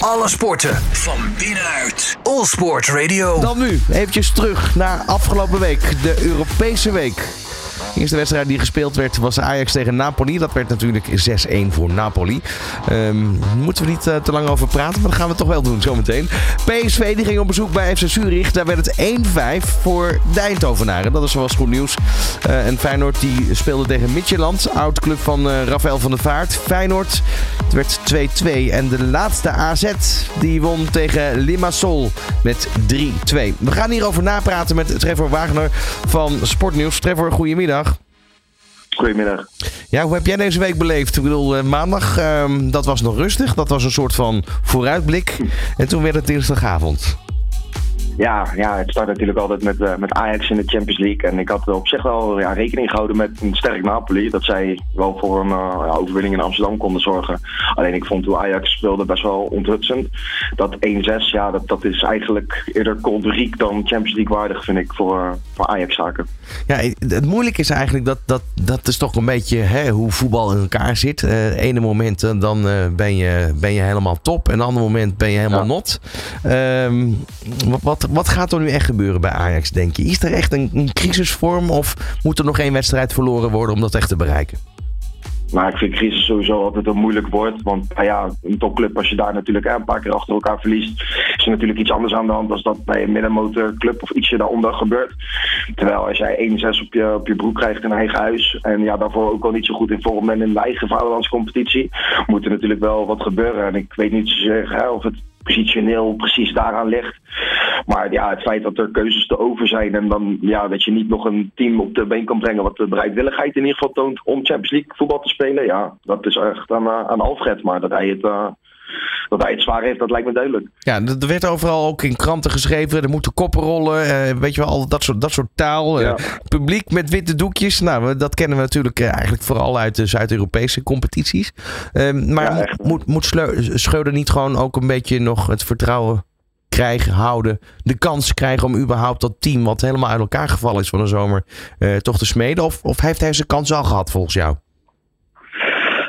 Alle sporten van binnenuit. All Sport Radio. Dan nu eventjes terug naar afgelopen week, de Europese week. De eerste wedstrijd die gespeeld werd was Ajax tegen Napoli. Dat werd natuurlijk 6-1 voor Napoli. Um, moeten we niet uh, te lang over praten, maar dat gaan we toch wel doen zometeen. PSV die ging op bezoek bij FC Zurich. Daar werd het 1-5 voor de Eindhovenaren. Dat is wel goed nieuws. Uh, en Feyenoord die speelde tegen Midtjylland. Oud club van uh, Rafael van der Vaart. Feyenoord, het werd 2-2. En de laatste AZ die won tegen Limassol met 3-2. We gaan hierover napraten met Trevor Wagner van Sportnieuws. Trevor, goedemiddag. Goedemiddag. Ja, hoe heb jij deze week beleefd? Ik bedoel, uh, maandag, uh, dat was nog rustig. Dat was een soort van vooruitblik. En toen werd het dinsdagavond. Ja, ja, het start natuurlijk altijd met, uh, met Ajax in de Champions League. En ik had op zich wel ja, rekening gehouden met een sterk Napoli. Dat zij wel voor een ja, overwinning in Amsterdam konden zorgen. Alleen ik vond hoe Ajax speelde best wel onthutsend. Dat 1-6, ja, dat, dat is eigenlijk eerder kolderiek dan Champions League waardig, vind ik, voor, voor Ajax-zaken. Ja, het moeilijke is eigenlijk dat dat, dat is toch een beetje hè, hoe voetbal in elkaar zit. Uh, ene moment dan ben, je, ben je helemaal top. En een ander moment ben je helemaal ja. not. Um, wat, wat, wat gaat er nu echt gebeuren bij Ajax, denk je? Is er echt een, crisisvorm of moet er nog één wedstrijd verloren worden om dat echt te bereiken? Maar ik vind crisis sowieso altijd een moeilijk woord. Want nou ja, een topclub, als je daar natuurlijk een paar keer achter elkaar verliest, is er natuurlijk iets anders aan de hand als dat bij een middenmotorclub of ietsje daaronder gebeurt. Terwijl als jij 1-6 op je, op je broek krijgt in eigen huis en ja, daarvoor ook al niet zo goed in vorm bent in de eigen vaderlandscompetitie, moet er natuurlijk wel wat gebeuren. En ik weet niet zozeer hè, of het positioneel precies daaraan ligt. Maar ja, het feit dat er keuzes te over zijn en dan ja, dat je niet nog een team op de been kan brengen wat de bereidwilligheid in ieder geval toont om Champions League voetbal te spelen, ja, dat is echt aan, aan Alfred. Maar dat hij het. Uh, dat hij het zwaar heeft, dat lijkt me duidelijk. Ja, er werd overal ook in kranten geschreven. Er moeten koppen rollen. Uh, weet je wel, al dat soort, dat soort taal. Ja. Uh, publiek met witte doekjes. Nou, dat kennen we natuurlijk eigenlijk vooral uit de Zuid-Europese competities. maar ja, echt, moet, moet Schreuder niet gewoon ook een beetje nog het vertrouwen krijgen, houden. De kans krijgen om überhaupt dat team wat helemaal uit elkaar gevallen is van de zomer toch te smeden? Of, of heeft hij zijn kans al gehad volgens jou?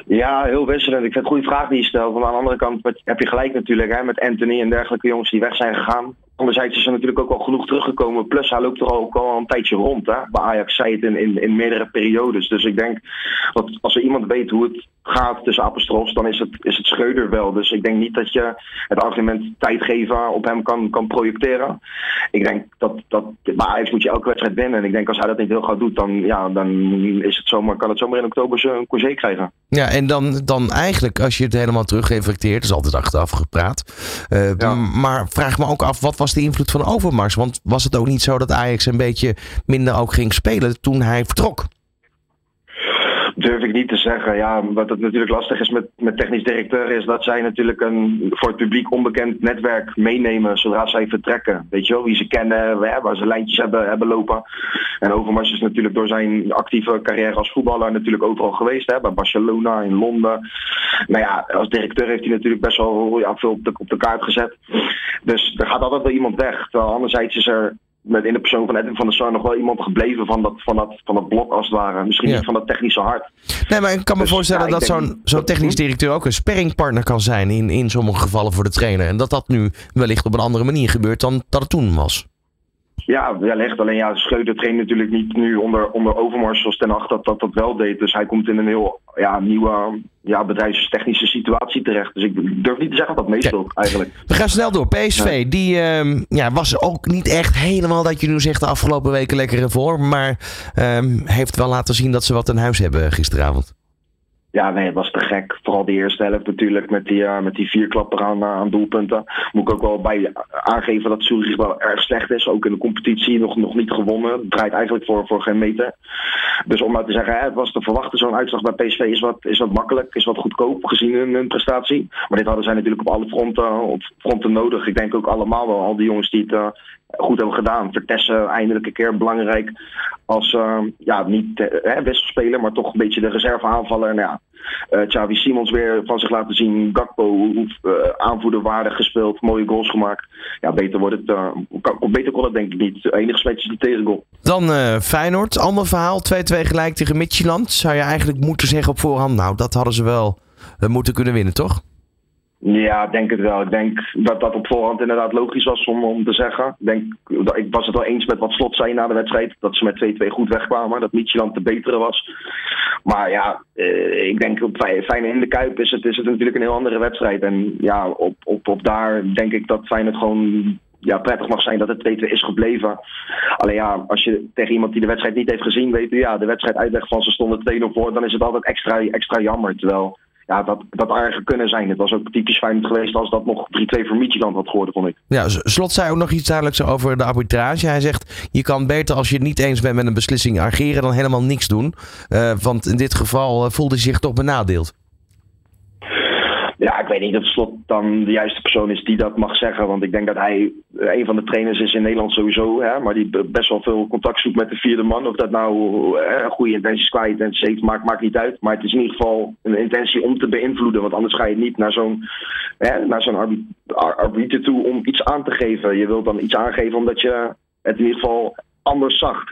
Ja, heel wisselend. Ik vind het een goede vraag die je stelt. Want aan de andere kant heb je gelijk natuurlijk hè, met Anthony en dergelijke jongens die weg zijn gegaan. Anderzijds is er natuurlijk ook al genoeg teruggekomen. Plus hij loopt er ook al een tijdje rond. Hè? Bij Ajax zei het in, in, in meerdere periodes. Dus ik denk dat als er iemand weet hoe het gaat tussen apostrofs, dan is het, is het Schreuder wel. Dus ik denk niet dat je het argument tijd geven op hem kan, kan projecteren. Ik denk dat, dat bij Ajax moet je elke wedstrijd winnen. En ik denk als hij dat niet heel gauw doet, dan, ja, dan is het zomaar, kan het zomaar in oktober zijn congé krijgen. Ja, en dan, dan eigenlijk, als je het helemaal terug reflecteert, is altijd achteraf gepraat. Uh, ja. Maar vraag me ook af, wat was de invloed van Overmars? Want was het ook niet zo dat Ajax een beetje minder ook ging spelen toen hij vertrok? Durf ik niet te zeggen. Ja, wat het natuurlijk lastig is met, met technisch directeur is dat zij natuurlijk een voor het publiek onbekend netwerk meenemen zodra zij vertrekken. Weet je wel, wie ze kennen, waar ze lijntjes hebben, hebben lopen. En Overmars is natuurlijk door zijn actieve carrière als voetballer natuurlijk overal geweest. Hè, bij Barcelona, in Londen. Nou ja, als directeur heeft hij natuurlijk best wel ja, veel op de, op de kaart gezet. Dus er gaat altijd wel iemand weg. Terwijl anderzijds is er met in de persoon van Edwin van der Sar nog wel iemand gebleven van dat, van dat, van dat blok als het ware. Misschien ja. niet van dat technische hart. Nee, maar ik kan me dus, voorstellen ja, dat zo'n zo'n technisch directeur ook een sperringpartner kan zijn in, in sommige gevallen voor de trainer. En dat dat nu wellicht op een andere manier gebeurt dan dat het toen was. Ja, wellicht. Alleen ja, Schreuder traint natuurlijk niet nu onder, onder Overmars zoals Ten Acht dat, dat dat wel deed. Dus hij komt in een heel ja, nieuwe ja, bedrijfstechnische situatie terecht. Dus ik durf niet te zeggen dat dat meespeelt ja. eigenlijk. We gaan snel door. PSV, ja. die um, ja, was ook niet echt helemaal dat je nu zegt de afgelopen weken lekker vorm. Maar um, heeft wel laten zien dat ze wat in huis hebben gisteravond. Ja, nee, het was te gek. Vooral de eerste helft natuurlijk met die, uh, met die vier klappen aan, uh, aan doelpunten. Moet ik ook wel bij aangeven dat Zurich wel erg slecht is. Ook in de competitie nog, nog niet gewonnen. Het draait eigenlijk voor, voor geen meter. Dus om nou te zeggen, het was te verwachten zo'n uitslag bij PSV is wat, is wat makkelijk. Is wat goedkoop gezien hun, prestatie. Maar dit hadden zij natuurlijk op alle fronten, op fronten nodig. Ik denk ook allemaal wel, al die jongens die het goed hebben gedaan. Vertessen eindelijk een keer belangrijk als uh, ja, niet uh, wisselspeler, maar toch een beetje de reserve aanvaller. Nou ja, uh, Simons weer van zich laten zien. Gakpo uh, aanvoerderwaardig gespeeld, mooie goals gemaakt. Ja, beter wordt het. Uh, beter kon het denk ik niet. Enige spetje is die tegengoal. Dan Feyenoord, ander verhaal. 2-2 gelijk tegen Midtjylland. Zou je eigenlijk moeten zeggen op voorhand, nou dat hadden ze wel moeten kunnen winnen, toch? Ja, denk het wel. Ik denk dat dat op voorhand inderdaad logisch was om, om te zeggen. Ik, denk, ik was het wel eens met wat Slot zei na de wedstrijd. Dat ze met 2-2 goed wegkwamen. Dat Micheland te betere was. Maar ja, eh, ik denk op Feyenoord in de Kuip is het, is het natuurlijk een heel andere wedstrijd. En ja, op, op, op daar denk ik dat Feyenoord gewoon ja, prettig mag zijn dat het 2-2 is gebleven. Alleen ja, als je tegen iemand die de wedstrijd niet heeft gezien weet, ja, de wedstrijd uitlegt van ze stonden 2-0 voor, dan is het altijd extra, extra jammer. Terwijl ja, dat, dat erger kunnen zijn. Het was ook typisch fijn geweest als dat nog 3-2 voor Midtjylland had geworden, vond ik. Ja, Slot zei ook nog iets duidelijks over de arbitrage. Hij zegt, je kan beter als je niet eens bent met een beslissing ageren dan helemaal niks doen. Uh, want in dit geval uh, voelde hij zich toch benadeeld. Ja, ik weet niet of Slot dan de juiste persoon is die dat mag zeggen. Want ik denk dat hij een van de trainers is in Nederland sowieso. Hè, maar die best wel veel contact zoekt met de vierde man. Of dat nou hè, goede intenties, qua intenties heeft, maakt, maakt niet uit. Maar het is in ieder geval een intentie om te beïnvloeden. Want anders ga je niet naar zo'n zo'n arbiter toe om iets aan te geven. Je wilt dan iets aangeven omdat je het in ieder geval anders zag.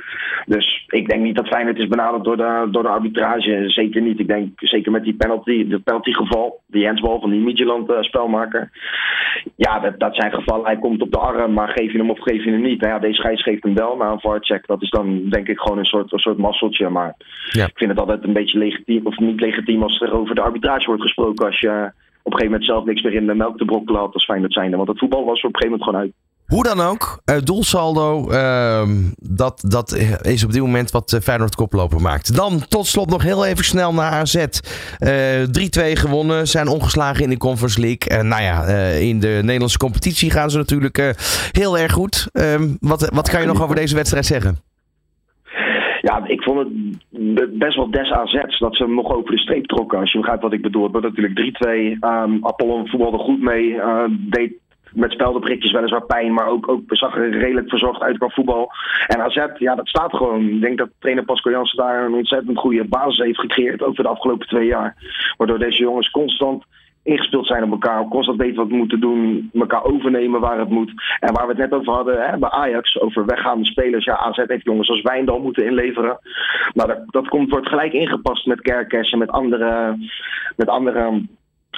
Dus ik denk niet dat Feyenoord is benaderd door de, door de arbitrage. Zeker niet. Ik denk zeker met die penalty, de penaltygeval, die hensbal van die Midtjylland uh, spelmaker. Ja, dat, dat zijn gevallen. Hij komt op de arm, maar geef je hem of geef je hem niet. Nou ja, deze scheids geeft hem wel na een VAR-check. Dat is dan denk ik gewoon een soort, een soort masseltje. Maar ja. ik vind het altijd een beetje legitiem, of niet legitiem als er over de arbitrage wordt gesproken. Als je op een gegeven moment zelf niks meer in de melk te brokkelen had als Feyenoord zijnde. Want het voetbal was er op een gegeven moment gewoon uit. Hoe dan ook, uh, doelsaldo, uh, dat, dat is op dit moment wat uh, Feyenoord koploper maakt. Dan tot slot nog heel even snel naar AZ. 3-2 gewonnen, zijn ongeslagen in de Conference League. En nou ja, in de Nederlandse competitie gaan ze natuurlijk heel erg goed. Ehm, wat, wat kan je nog over deze wedstrijd zeggen? Ja, ik vond het best wel des AZ's dat ze hem nog over de streep trokken. Als je begrijpt wat ik bedoel. Was natuurlijk 3-2. Um, ehm, Apollo voetbalde goed mee. deed met speldenprikjes weliswaar pijn, maar ook, ook zag er redelijk verzorgd uit qua voetbal. En AZ, ja, dat staat gewoon. Ik denk dat trainer Pascal Jansen daar een ontzettend goede basis heeft gecreëerd, ook voor de afgelopen twee jaar. Waardoor deze jongens constant ingespeeld zijn op elkaar, constant weten wat we moeten doen, elkaar overnemen waar het moet. En waar we het net over hadden hè, bij Ajax, over weggaande spelers. Ja, AZ heeft jongens als Wijndal moeten inleveren. Maar dat, dat komt, wordt gelijk ingepast met Kerkers en met andere, met andere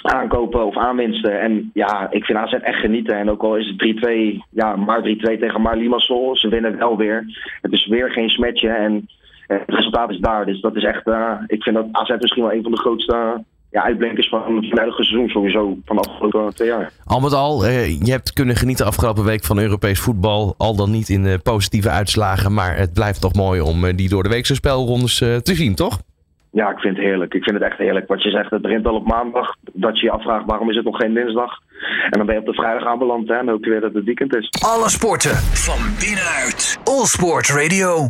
aankopen of aanwinsten. En ja, ik vind AZ echt genieten. En ook al is het 3-2, ja, maar 3-2 tegen Mar Limassol. Ze winnen wel weer. Het is weer geen smetje en het resultaat is daar. Dus dat is echt, uh, ik vind dat AZ misschien wel een van de grootste ja, uitblinkers van het huidige seizoen sowieso van de afgelopen twee jaar. Al met al, je hebt kunnen genieten afgelopen week van Europees voetbal. Al dan niet in uh, positieve uitslagen, maar het blijft toch mooi om die door de weekse spelrondes te zien, toch? Ja, ik vind het heerlijk. Ik vind het echt heerlijk. Wat je zegt, het begint al op maandag. Dat je je afvraagt waarom is het nog geen dinsdag. En dan ben je op de vrijdag aanbeland hè, en ook weer dat het weekend is. Alle sporten van binnenuit. All Sport Radio.